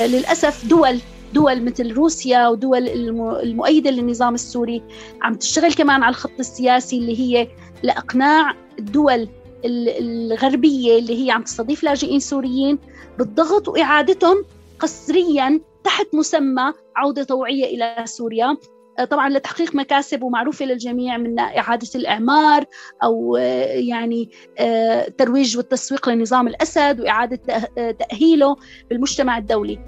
للأسف دول دول مثل روسيا ودول المؤيدة للنظام السوري عم تشتغل كمان على الخط السياسي اللي هي لإقناع الدول الغربية اللي هي عم تستضيف لاجئين سوريين بالضغط وإعادتهم قسريا تحت مسمى عودة طوعية إلى سوريا. طبعا لتحقيق مكاسب ومعروفة للجميع من إعادة الإعمار أو آه، يعني آه، ترويج والتسويق لنظام الأسد وإعادة تأهيله بالمجتمع الدولي.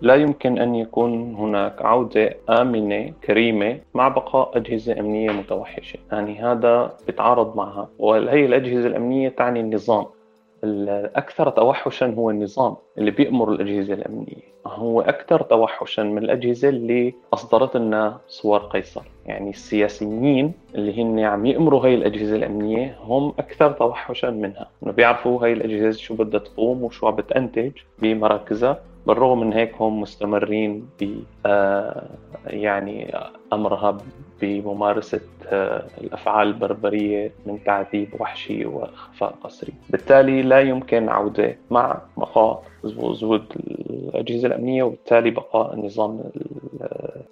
لا يمكن أن يكون هناك عودة آمنة كريمة مع بقاء أجهزة أمنية متوحشة. يعني هذا بيتعارض معها. وهي الأجهزة الأمنية تعني النظام. الأكثر توحشا هو النظام اللي بيأمر الأجهزة الأمنية. هو أكثر توحشا من الأجهزة اللي أصدرت لنا صور قيصر. يعني السياسيين اللي هن عم يأمروا هاي الأجهزة الأمنية هم أكثر توحشا منها. إنه بيعرفوا هاي الأجهزة شو بدها تقوم وشو عم بتنتج بمراكزها بالرغم من هيك هم مستمرين ب آه، يعني أمرها بممارسة آه، الأفعال البربرية من تعذيب وحشي وإخفاء قسري. بالتالي لا يمكن عودة مع بقاء وجود الأجهزة الأمنية وبالتالي بقاء النظام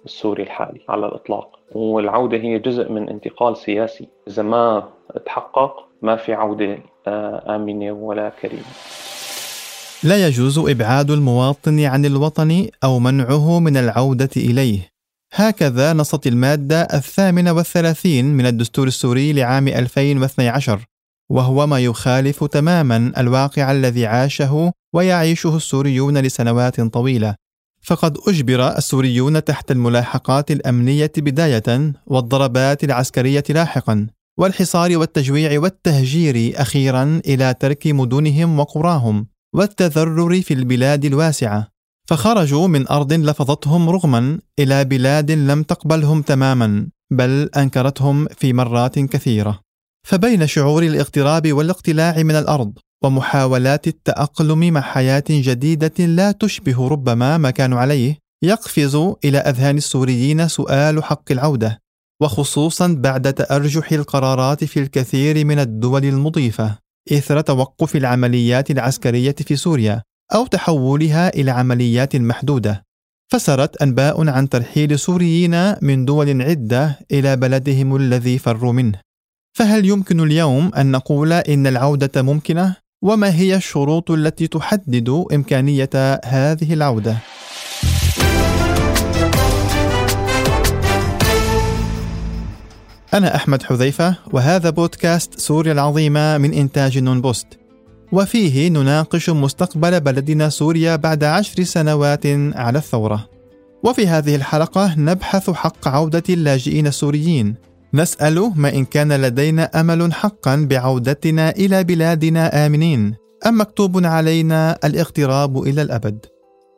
السوري الحالي على الإطلاق. والعودة هي جزء من انتقال سياسي. إذا ما تحقق ما في عودة آه، آمنة ولا كريمة. لا يجوز إبعاد المواطن عن الوطن أو منعه من العودة إليه. هكذا نصت المادة الثامنة والثلاثين من الدستور السوري لعام 2012 وهو ما يخالف تماما الواقع الذي عاشه ويعيشه السوريون لسنوات طويلة. فقد أجبر السوريون تحت الملاحقات الأمنية بداية والضربات العسكرية لاحقا والحصار والتجويع والتهجير أخيرا إلى ترك مدنهم وقراهم والتذرر في البلاد الواسعة. فخرجوا من أرض لفظتهم رغما إلى بلاد لم تقبلهم تماما بل أنكرتهم في مرات كثيرة. فبين شعور الاغتراب والاقتلاع من الأرض ومحاولات التأقلم مع حياة جديدة لا تشبه ربما ما كانوا عليه يقفز إلى أذهان السوريين سؤال حق العودة وخصوصا بعد تأرجح القرارات في الكثير من الدول المضيفة إثر توقف العمليات العسكرية في سوريا. أو تحولها إلى عمليات محدودة. فسرت أنباء عن ترحيل سوريين من دول عدة إلى بلدهم الذي فروا منه. فهل يمكن اليوم أن نقول إن العودة ممكنة؟ وما هي الشروط التي تحدد إمكانية هذه العودة؟ أنا أحمد حذيفة وهذا بودكاست سوريا العظيمة من إنتاج نون بوست. وفيه نناقش مستقبل بلدنا سوريا بعد عشر سنوات على الثورة. وفي هذه الحلقة نبحث حق عودة اللاجئين السوريين. نسأل ما إن كان لدينا أمل حقا بعودتنا إلى بلادنا آمنين. أم مكتوب علينا الاغتراب إلى الأبد.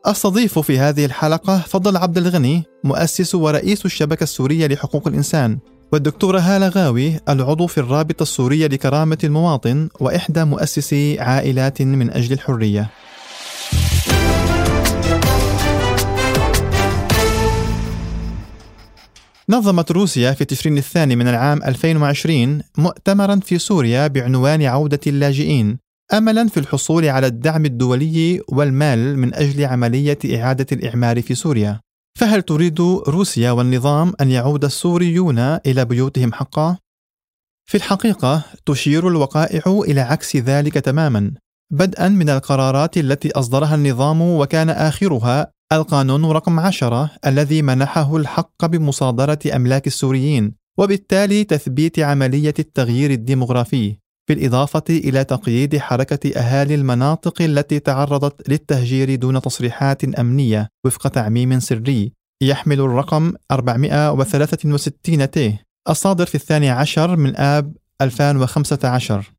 أستضيف في هذه الحلقة فضل عبد الغني مؤسس ورئيس الشبكة السورية لحقوق الإنسان. والدكتورة هالة غاوي العضو في الرابطة السورية لكرامة المواطن وإحدى مؤسسي عائلات من أجل الحرية. نظمت روسيا في تشرين الثاني من العام 2020 مؤتمرا في سوريا بعنوان عودة اللاجئين املا في الحصول على الدعم الدولي والمال من أجل عملية إعادة الإعمار في سوريا. فهل تريد روسيا والنظام أن يعود السوريون إلى بيوتهم حقا؟ في الحقيقة تشير الوقائع إلى عكس ذلك تماما بدءا من القرارات التي أصدرها النظام وكان آخرها القانون رقم عشرة الذي منحه الحق بمصادرة أملاك السوريين وبالتالي تثبيت عملية التغيير الديمغرافي. بالإضافة إلى تقييد حركة أهالي المناطق التي تعرضت للتهجير دون تصريحات أمنية وفق تعميم سري يحمل الرقم 463 ت. الصادر في الثاني عشر من آب 2015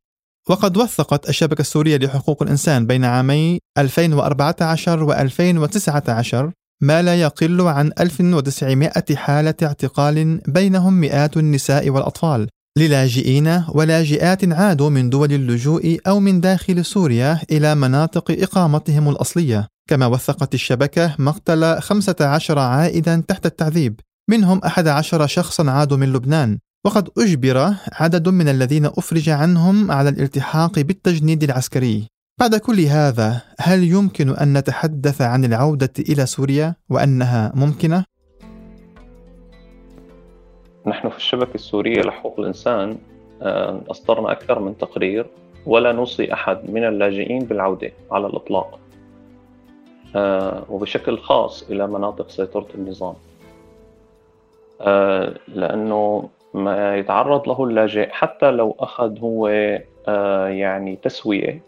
وقد وثقت الشبكة السورية لحقوق الإنسان بين عامي 2014 و 2019 ما لا يقل عن 1900 حالة اعتقال بينهم مئات النساء والأطفال. للاجئين ولاجئات عادوا من دول اللجوء أو من داخل سوريا إلى مناطق إقامتهم الأصلية. كما وثقت الشبكة مقتل 15 عائدا تحت التعذيب. منهم 11 شخصا عادوا من لبنان. وقد أجبر عدد من الذين أفرج عنهم على الالتحاق بالتجنيد العسكري. بعد كل هذا هل يمكن أن نتحدث عن العودة إلى سوريا وأنها ممكنة؟ نحن في الشبكة السورية لحقوق الإنسان آه، أصدرنا أكثر من تقرير ولا نوصي أحد من اللاجئين بالعودة على الإطلاق آه، وبشكل خاص إلى مناطق سيطرة النظام. آه، لأنه ما يتعرض له اللاجئ حتى لو أخذ هو يعني تسوية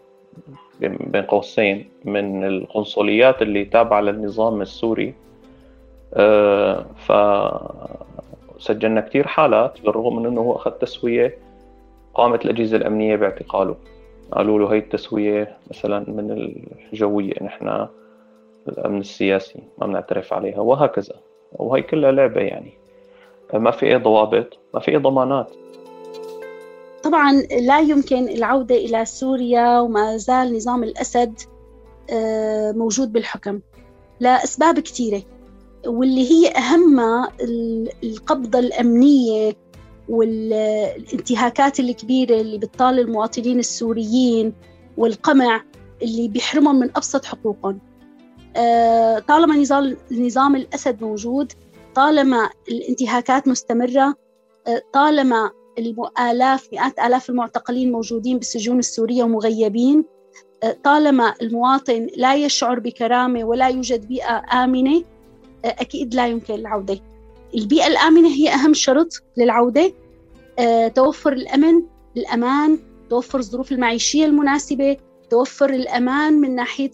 بين قوسين من القنصليات اللي تابعة للنظام السوري آه، فسجلنا كثير حالات بالرغم من إنه هو أخذ تسوية قامت الأجهزة الأمنية باعتقاله. قالوا له هي التسوية مثلا من الجوية نحن الأمن السياسي ما بنعترف عليها وهكذا. وهي كلها لعبة يعني. ما في أي ضوابط ما في أي ضمانات. طبعا لا يمكن العودة إلى سوريا وما زال نظام الأسد آه، موجود بالحكم. لأسباب كثيرة. واللي هي أهمها القبضة الأمنية والانتهاكات الكبيرة اللي بتطال المواطنين السوريين والقمع اللي بيحرمهم من أبسط حقوقهم. آه، طالما نظام نظام الأسد موجود طالما الانتهاكات مستمرة آه، طالما الآلاف مئات آلاف المعتقلين موجودين بالسجون السورية ومغيبين آه، طالما المواطن لا يشعر بكرامة ولا يوجد بيئة آمنة أكيد لا يمكن العودة البيئة الآمنة هي أهم شرط للعودة. آه، توفر الأمن الأمان توفر الظروف المعيشية المناسبة توفر الأمان من ناحية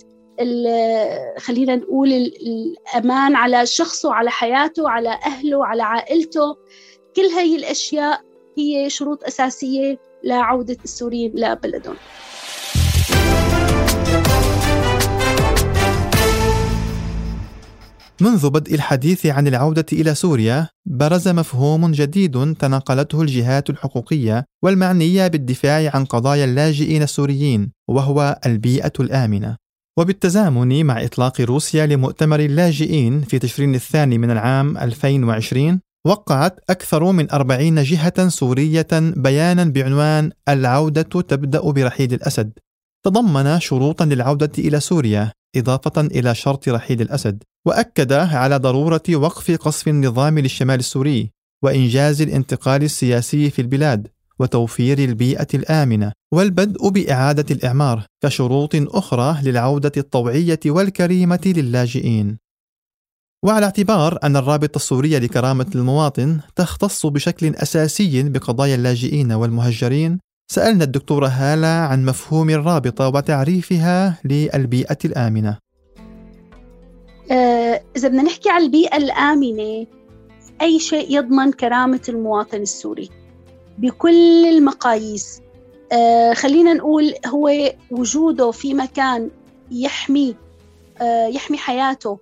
خلينا نقول الأمان على شخصه على حياته على أهله على عائلته. كل هاي الأشياء هي شروط أساسية لعودة السوريين لبلدهم. منذ بدء الحديث عن العودة إلى سوريا برز مفهوم جديد تناقلته الجهات الحقوقية والمعنية بالدفاع عن قضايا اللاجئين السوريين وهو البيئة الآمنة. وبالتزامن مع إطلاق روسيا لمؤتمر اللاجئين في تشرين الثاني من العام 2020 وقعت أكثر من أربعين جهة سورية بيانا بعنوان العودة تبدأ برحيل الأسد تضمن شروطا للعودة إلى سوريا إضافة إلى شرط رحيل الأسد وأكد على ضرورة وقف قصف النظام للشمال السوري وإنجاز الانتقال السياسي في البلاد وتوفير البيئة الآمنة والبدء بإعادة الإعمار كشروط أخرى للعودة الطوعية والكريمة للاجئين. وعلى اعتبار أن الرابطة السورية لكرامة المواطن تختص بشكل أساسي بقضايا اللاجئين والمهجرين سألنا الدكتورة هالة عن مفهوم الرابطة وتعريفها للبيئة الآمنة. آه، إذا بدنا نحكي عن البيئة الآمنة أي شيء يضمن كرامة المواطن السوري؟ بكل المقاييس. آه، خلينا نقول هو وجوده في مكان يحمي آه، يحمي حياته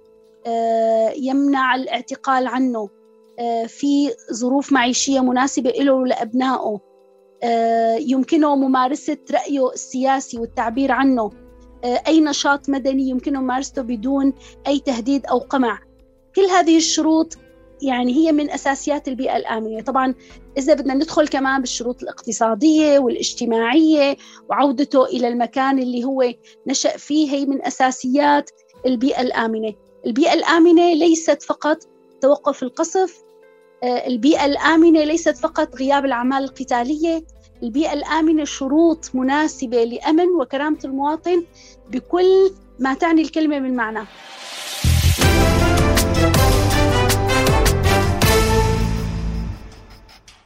يمنع الاعتقال عنه في ظروف معيشية مناسبة له ولأبنائه يمكنه ممارسة رأيه السياسي والتعبير عنه. أي نشاط مدني يمكنه ممارسته بدون أي تهديد أو قمع. كل هذه الشروط يعني هي من أساسيات البيئة الآمنة. طبعا إذا بدنا ندخل كمان بالشروط الاقتصادية والاجتماعية وعودته إلى المكان اللي هو نشأ فيه هي من أساسيات البيئة الآمنة. البيئة الآمنة ليست فقط توقف القصف. آه، البيئة الآمنة ليست فقط غياب الأعمال القتالية البيئة الآمنة شروط مناسبة لأمن وكرامة المواطن بكل ما تعني الكلمة من معنى.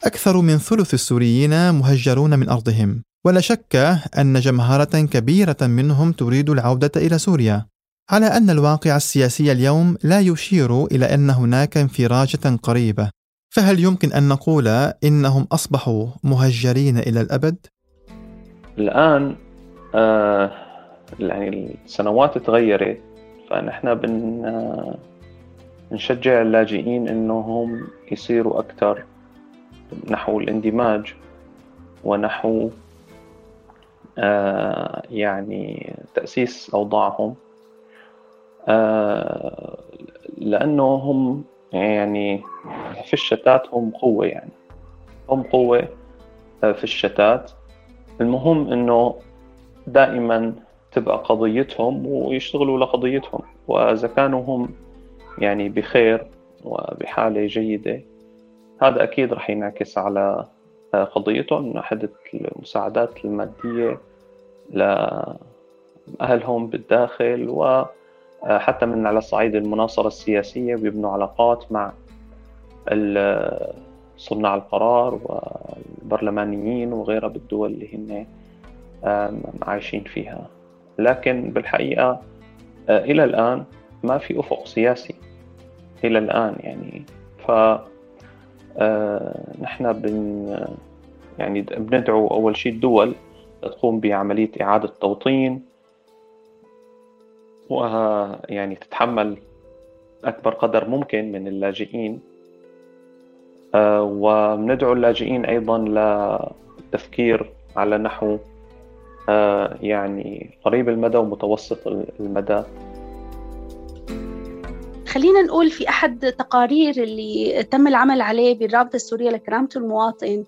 أكثر من ثلث السوريين مهجرون من أرضهم ولا شك أن جمهرة كبيرة منهم تريد العودة إلى سوريا على أن الواقع السياسي اليوم لا يشير إلى أن هناك انفراجة قريبة فهل يمكن أن نقول إنهم أصبحوا مهجرين إلى الأبد؟ الآن آه يعني السنوات تغيرت فنحن بن آه نشجع اللاجئين إنهم يصيروا أكثر نحو الاندماج ونحو آه يعني تأسيس أوضاعهم آه، لأنه هم يعني في الشتات هم قوة يعني. هم قوة آه، في الشتات. المهم إنه دائما تبقى قضيتهم ويشتغلوا لقضيتهم. وإذا كانوا هم يعني بخير وبحالة جيدة هذا أكيد رح ينعكس على قضيتهم. من ناحية المساعدات المادية لأهلهم بالداخل وحتى من على صعيد المناصرة السياسية بيبنوا علاقات مع صناع القرار والبرلمانيين وغيرها بالدول اللي هن عايشين فيها. لكن بالحقيقة آه، إلى الآن ما في أفق سياسي. إلى الآن يعني. ف آه، نحن بن يعني بندعو أول شيء الدول تقوم بعملية إعادة توطين ويعني تتحمل أكبر قدر ممكن من اللاجئين. آه، وندعو اللاجئين أيضا للتفكير على نحو آه، يعني قريب المدى ومتوسط المدى. خلينا نقول في أحد تقارير اللي تم العمل عليه بالرابطة السورية لكرامة المواطن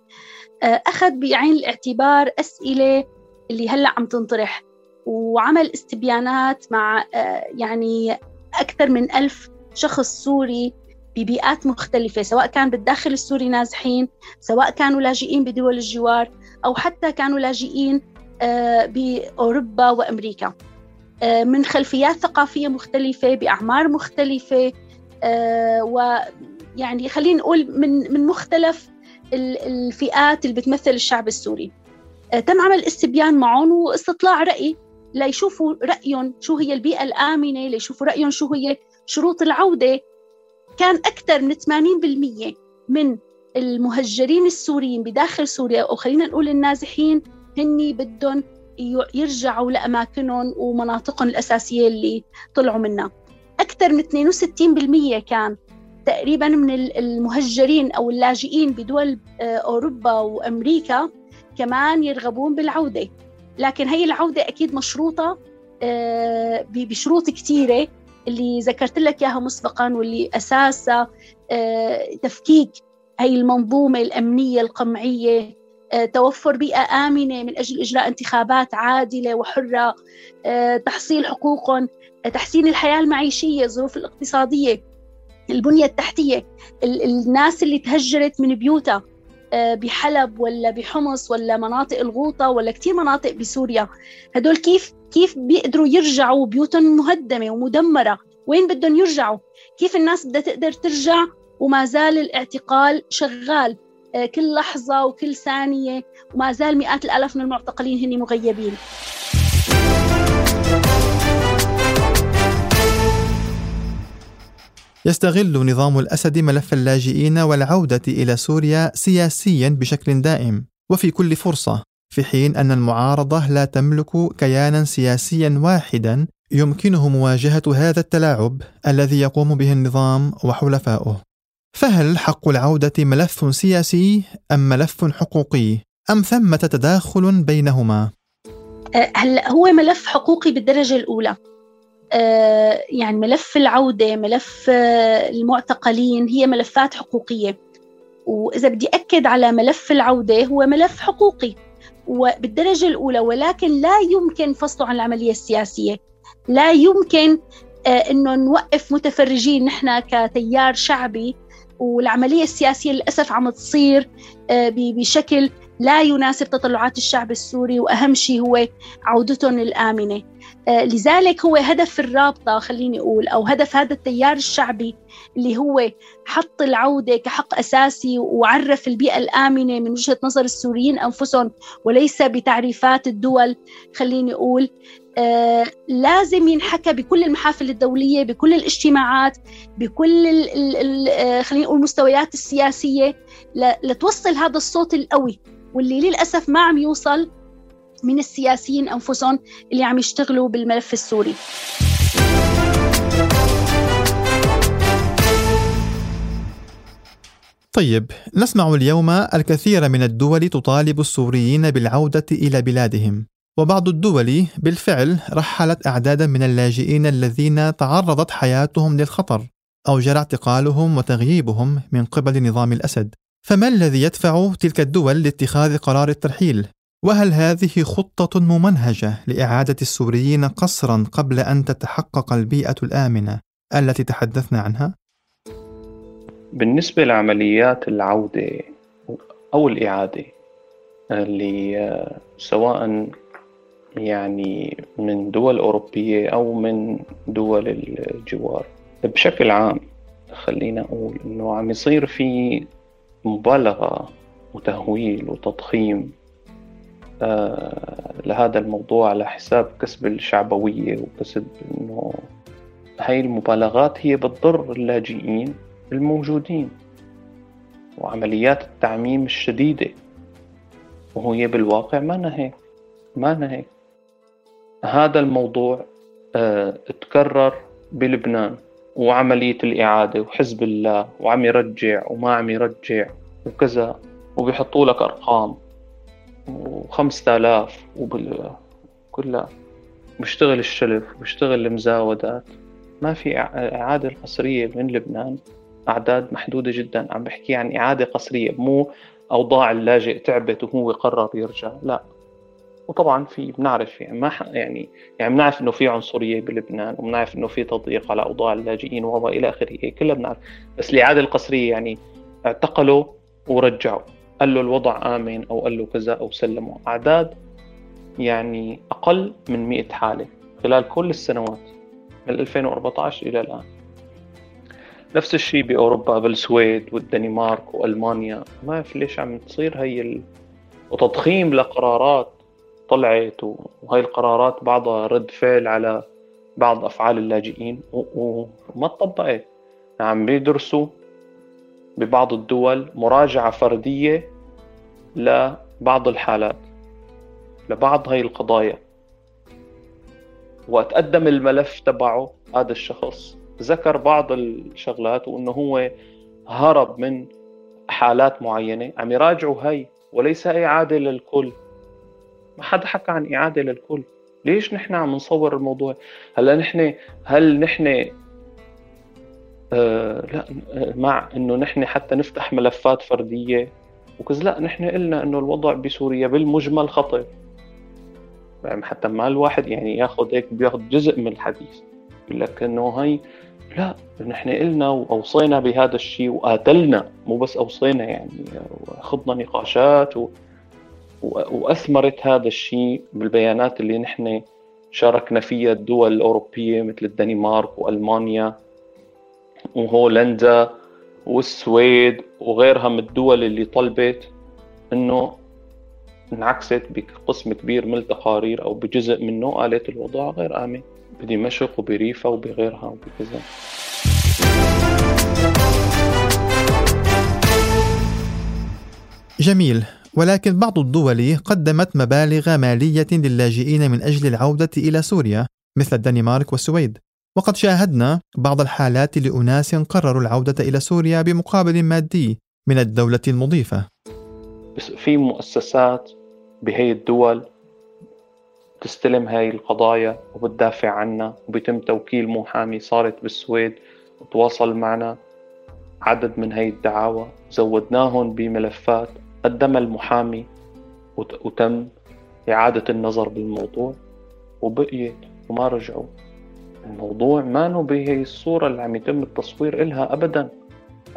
آه، أخذ بعين الاعتبار أسئلة اللي هلأ عم تنطرح. وعمل استبيانات مع يعني أكثر من ألف شخص سوري ببيئات مختلفة سواء كان بالداخل السوري نازحين سواء كانوا لاجئين بدول الجوار أو حتى كانوا لاجئين آه، بأوروبا وأمريكا. آه، من خلفيات ثقافية مختلفة بأعمار مختلفة آه، ويعني خلينا نقول من من مختلف الفئات اللي بتمثل الشعب السوري. تم عمل استبيان معهم واستطلاع رأي. ليشوفوا رأيهم شو هي البيئة الآمنة ليشوفوا رأيهم شو هي شروط العودة. كان أكثر من 80% من المهجرين السوريين بداخل سوريا أو خلينا نقول النازحين هني بدهم يرجعوا لأماكنهم ومناطقهم الأساسية اللي طلعوا منها. أكثر من 62% كان تقريبا من المهجرين أو اللاجئين بدول آه، أوروبا وأمريكا كمان يرغبون بالعودة. لكن هي العودة أكيد مشروطة آه، بشروط كثيرة اللي ذكرت لك إياها مسبقا واللي أساسها آه، تفكيك هي المنظومة الأمنية القمعية آه، توفر بيئة آمنة من أجل إجراء انتخابات عادلة وحرة تحصيل حقوقهم تحسين الحياة المعيشية الظروف الاقتصادية البنية التحتية الناس اللي تهجرت من بيوتها. بحلب ولا بحمص ولا مناطق الغوطة ولا كثير مناطق بسوريا. هدول كيف كيف بيقدروا يرجعوا بيوتهم مهدمة ومدمرة؟ وين بدهم يرجعوا؟ كيف الناس بدها تقدر ترجع؟ وما زال الاعتقال شغال آه، كل لحظة وكل ثانية وما زال مئات الآلاف من المعتقلين هن مغيبين. يستغل نظام الأسد ملف اللاجئين والعودة إلى سوريا سياسيا بشكل دائم وفي كل فرصة في حين أن المعارضة لا تملك كيانا سياسيا واحدا يمكنه مواجهة هذا التلاعب الذي يقوم به النظام وحلفاؤه. فهل حق العودة ملف سياسي أم ملف حقوقي؟ أم ثمة تداخل بينهما؟ أه، هلا هو ملف حقوقي بالدرجة الأولى. أه، يعني ملف العودة، ملف أه، المعتقلين هي ملفات حقوقية. وإذا بدي أكد على ملف العودة هو ملف حقوقي. وبالدرجة الأولى ولكن لا يمكن فصله عن العملية السياسية. لا يمكن آه، إنه نوقف متفرجين نحن كتيار شعبي. والعملية السياسية للأسف عم تصير آه، بشكل لا يناسب تطلعات الشعب السوري. وأهم شيء هو عودتهم الامنه آه، لذلك هو هدف الرابطة خليني أقول أو هدف هذا التيار الشعبي اللي هو حط العودة كحق أساسي وعرف البيئة الآمنة من وجهة نظر السوريين أنفسهم وليس بتعريفات الدول خليني أقول. آه لازم ينحكى بكل المحافل الدولية بكل الاجتماعات بكل آه، خلينا نقول المستويات السياسية لتوصل هذا الصوت القوي واللي للأسف ما عم يوصل. من السياسيين أنفسهم اللي عم يشتغلوا بالملف السوري. طيب نسمع اليوم الكثير من الدول تطالب السوريين بالعودة إلى بلادهم وبعض الدول بالفعل رحلت أعدادا من اللاجئين الذين تعرضت حياتهم للخطر أو جرى اعتقالهم وتغييبهم من قبل نظام الأسد. فما الذي يدفع تلك الدول لاتخاذ قرار الترحيل؟ وهل هذه خطة ممنهجة لإعادة السوريين قسرا قبل أن تتحقق البيئة الآمنة التي تحدثنا عنها؟ بالنسبة لعمليات العودة أو الإعادة اللي سواء يعني من دول أوروبية أو من دول الجوار بشكل عام خلينا أقول إنه عم يصير في مبالغة وتهويل وتضخيم آه لهذا الموضوع على حساب كسب الشعبوية وكسب إنه هاي المبالغات هي بتضر اللاجئين الموجودين وعمليات التعميم الشديدة. وهي بالواقع ما هيك ما هيك هذا الموضوع آه تكرر بلبنان وعملية الإعادة وحزب الله وعم يرجع وما عم يرجع وكذا وبيحطوا لك أرقام. وخمسة آلاف وبال كلها. بيشتغل الشلف بيشتغل المزاودات. ما في إعادة قسرية من لبنان. أعداد محدودة جدا. عم بحكي عن إعادة قسرية مو أوضاع اللاجئ تعبت وهو قرر يرجع. لا. وطبعا في بنعرف يعني ما يعني يعني بنعرف إنه في عنصرية بلبنان وبنعرف إنه في تضييق على أوضاع اللاجئين وهو إلى آخره. كلها بنعرف. بس الإعادة القسريه يعني اعتقلوا ورجعوا. قال له الوضع آمن أو قال له كذا أو سلموا اعداد يعني أقل من 100 حالة خلال كل السنوات من 2014 إلى الآن. نفس الشيء بأوروبا بالسويد والدنمارك وألمانيا. ما بعرف ليش عم تصير هي ال... وتضخيم لقرارات طلعت وهي القرارات بعضها رد فعل على بعض أفعال اللاجئين وما تطبقت. عم بيدرسوا ببعض الدول مراجعة فردية لبعض الحالات لبعض هاي القضايا. وتقدم الملف تبعه هذا الشخص. ذكر بعض الشغلات وإنه هو هرب من حالات معينة. عم يراجعوا هي وليس إعادة للكل. ما حدا حكى عن إعادة للكل. ليش نحن عم نصور الموضوع؟ هلا نحن هل نحن آه لا مع إنه نحن حتى نفتح ملفات فردية. وكذا لا نحن قلنا إنه الوضع بسوريا بالمجمل خطر. يعني حتى ما الواحد يعني ياخذ هيك بياخذ جزء من الحديث. يقول لك إنه هي لا نحن قلنا وأوصينا بهذا الشيء وقاتلنا. مو بس أوصينا يعني خضنا نقاشات و... وأثمرت هذا الشيء بالبيانات اللي نحن شاركنا فيها الدول الأوروبية مثل الدنمارك وألمانيا. وهولندا والسويد وغيرها من الدول اللي طلبت إنه انعكست بقسم كبير من التقارير أو بجزء منه قالت الوضع غير آمن بدمشق وبريفا وبغيرها وبكذا. جميل. ولكن بعض الدول قدمت مبالغ مالية للاجئين من أجل العودة إلى سوريا مثل الدنمارك والسويد. وقد شاهدنا بعض الحالات لأناس قرروا العودة إلى سوريا بمقابل مادي من الدولة المضيفة. في مؤسسات بهي الدول تستلم هاي القضايا وبتدافع عنها وبيتم توكيل محامي صارت بالسويد وتواصل معنا عدد من هاي الدعاوى. زودناهم بملفات قدم المحامي وتم إعادة النظر بالموضوع وبقيت وما رجعوا. الموضوع ما بهي الصورة اللي عم يتم التصوير إلها أبدا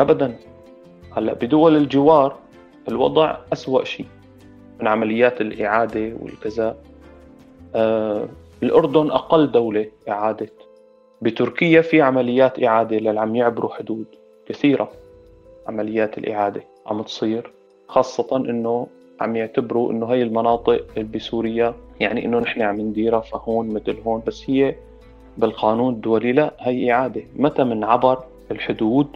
أبدا. هلأ بدول الجوار الوضع أسوأ شيء من عمليات الإعادة والكذا آه الأردن أقل دولة إعادة بتركيا في عمليات إعادة للي عم يعبروا حدود كثيرة عمليات الإعادة عم تصير خاصة إنه عم يعتبروا إنه هي المناطق بسوريا يعني إنه نحن عم نديرها فهون مثل هون بس هي بالقانون الدولي لا هي إعادة. متى من عبر الحدود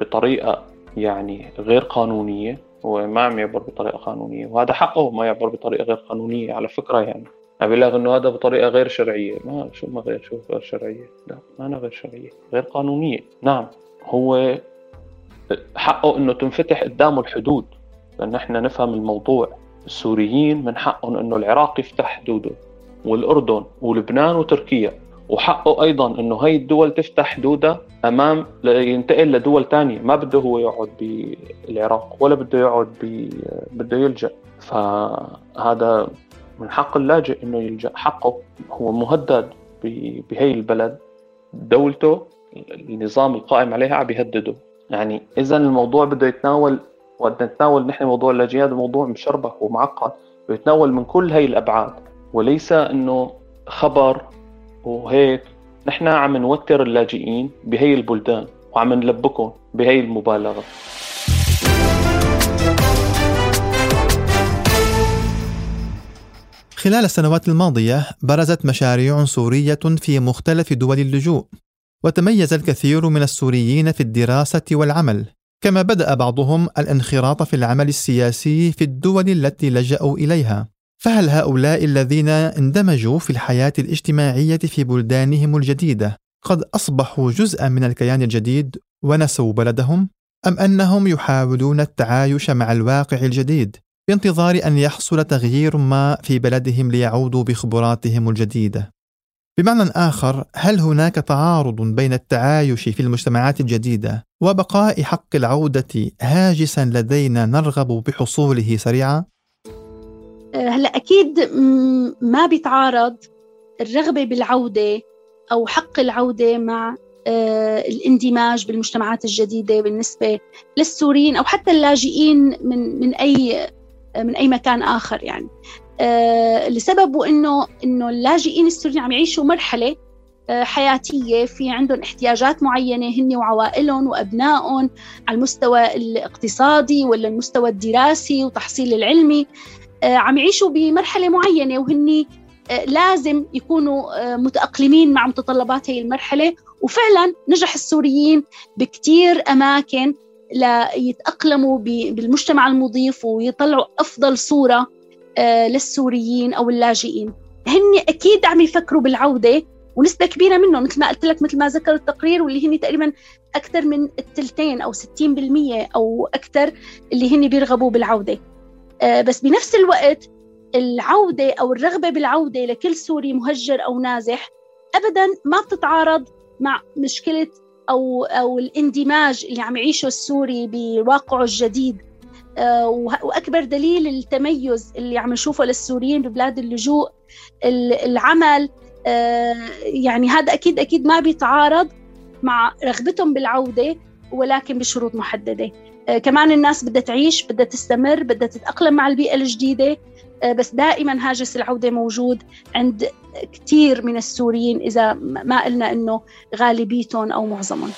بطريقة يعني غير قانونية؟ هو ما عم يعبر بطريقة قانونية وهذا حقه ما يعبر بطريقة غير قانونية على فكرة يعني. بيلاقي إنه هذا بطريقة غير شرعية. ما شو ما غير شو غير شرعية. لا ما أنا غير شرعية. غير قانونية. نعم هو حقه إنه تنفتح قدامه الحدود. لأن إحنا نفهم الموضوع. السوريين من حقهم إنه العراق يفتح حدوده والأردن ولبنان وتركيا. وحقه أيضا إنه هي الدول تفتح حدودها أمام ينتقل لدول ثانية ما بده هو يقعد بالعراق ولا بده يقعد ب... بده يلجأ. فهذا من حق اللاجئ إنه يلجأ. حقه هو مهدد بهي البلد. دولته النظام القائم عليها عم يهدده. يعني اذا الموضوع بده يتناول وقت نتناول نحن موضوع اللاجئين هذا موضوع مشربك ومعقد. بيتناول من كل هي الأبعاد. وليس إنه خبر وهيك نحن عم نوتر اللاجئين بهي البلدان وعم نلبكهم بهي المبالغة. خلال السنوات الماضية برزت مشاريع سورية في مختلف دول اللجوء وتميز الكثير من السوريين في الدراسة والعمل كما بدأ بعضهم الانخراط في العمل السياسي في الدول التي لجأوا إليها. فهل هؤلاء الذين اندمجوا في الحياة الاجتماعية في بلدانهم الجديدة قد أصبحوا جزءا من الكيان الجديد ونسوا بلدهم أم أنهم يحاولون التعايش مع الواقع الجديد بانتظار أن يحصل تغيير ما في بلدهم ليعودوا بخبراتهم الجديدة بمعنى آخر هل هناك تعارض بين التعايش في المجتمعات الجديدة وبقاء حق العودة هاجسا لدينا نرغب بحصوله سريعا؟ هلا أكيد ما بيتعارض الرغبة بالعودة أو حق العودة مع أه، الاندماج بالمجتمعات الجديدة بالنسبة للسوريين أو حتى اللاجئين من من أي من أي مكان آخر يعني. آه، لسببه إنه إنه اللاجئين السوريين عم يعيشوا مرحلة آه، حياتية في عندهم احتياجات معينة هن وعوائلهم وأبنائهم على المستوى الاقتصادي ولا المستوى الدراسي وتحصيل العلمي. آه، عم يعيشوا بمرحلة معينة وهن لازم يكونوا متأقلمين مع متطلبات هي المرحلة. وفعلا نجح السوريين بكتير أماكن ليتأقلموا بالمجتمع المضيف ويطلعوا أفضل صورة آه، للسوريين أو اللاجئين. هن أكيد عم يفكروا بالعودة ونسبة كبيرة منهم مثل ما قلت لك مثل ما ذكر التقرير واللي هن تقريبا أكثر من الثلثين أو 60% أو أكثر اللي هن بيرغبوا بالعودة. آه، بس بنفس الوقت العودة أو الرغبة بالعودة لكل سوري مهجر أو نازح أبدا ما بتتعارض مع مشكلة أو أو الاندماج اللي عم يعيشه السوري بواقعه الجديد. آه، وأكبر دليل التميز اللي عم نشوفه للسوريين ببلاد اللجوء العمل آه، يعني هذا أكيد أكيد ما بيتعارض مع رغبتهم بالعودة. ولكن بشروط محددة. آه، كمان الناس بدها تعيش بدها تستمر بدها تتأقلم مع البيئة الجديدة. بس دائما هاجس العودة موجود عند كثير من السوريين إذا ما قلنا إنه غالبيتهم أو معظمهم.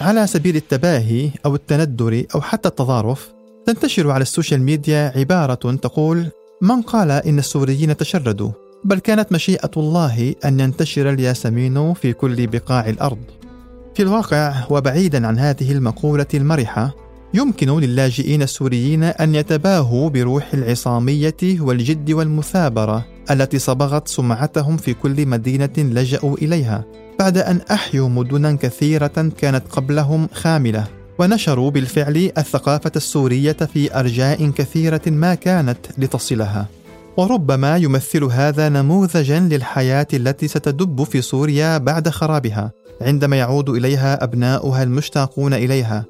على سبيل التباهي أو التندر أو حتى التظارف تنتشر على السوشيال ميديا عبارة تقول من قال إن السوريين تشردوا؟ بل كانت مشيئة الله أن ينتشر الياسمين في كل بقاع الأرض. في الواقع وبعيدا عن هذه المقولة المرحة يمكن للاجئين السوريين أن يتباهوا بروح العصامية والجد والمثابرة التي صبغت سمعتهم في كل مدينة لجأوا إليها بعد أن أحيوا مدنا كثيرة كانت قبلهم خاملة ونشروا بالفعل الثقافة السورية في أرجاء كثيرة ما كانت لتصلها. وربما يمثل هذا نموذجا للحياة التي ستدب في سوريا بعد خرابها عندما يعود إليها أبناؤها المشتاقون إليها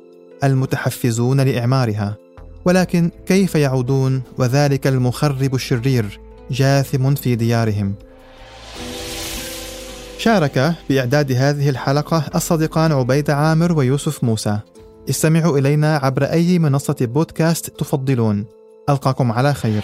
المتحفزون لإعمارها. ولكن كيف يعودون؟ وذلك المخرب الشرير جاثم في ديارهم. شارك بإعداد هذه الحلقة الصديقان عبيد عامر ويوسف موسى. استمعوا إلينا عبر أي منصة بودكاست تفضلون. ألقاكم على خير.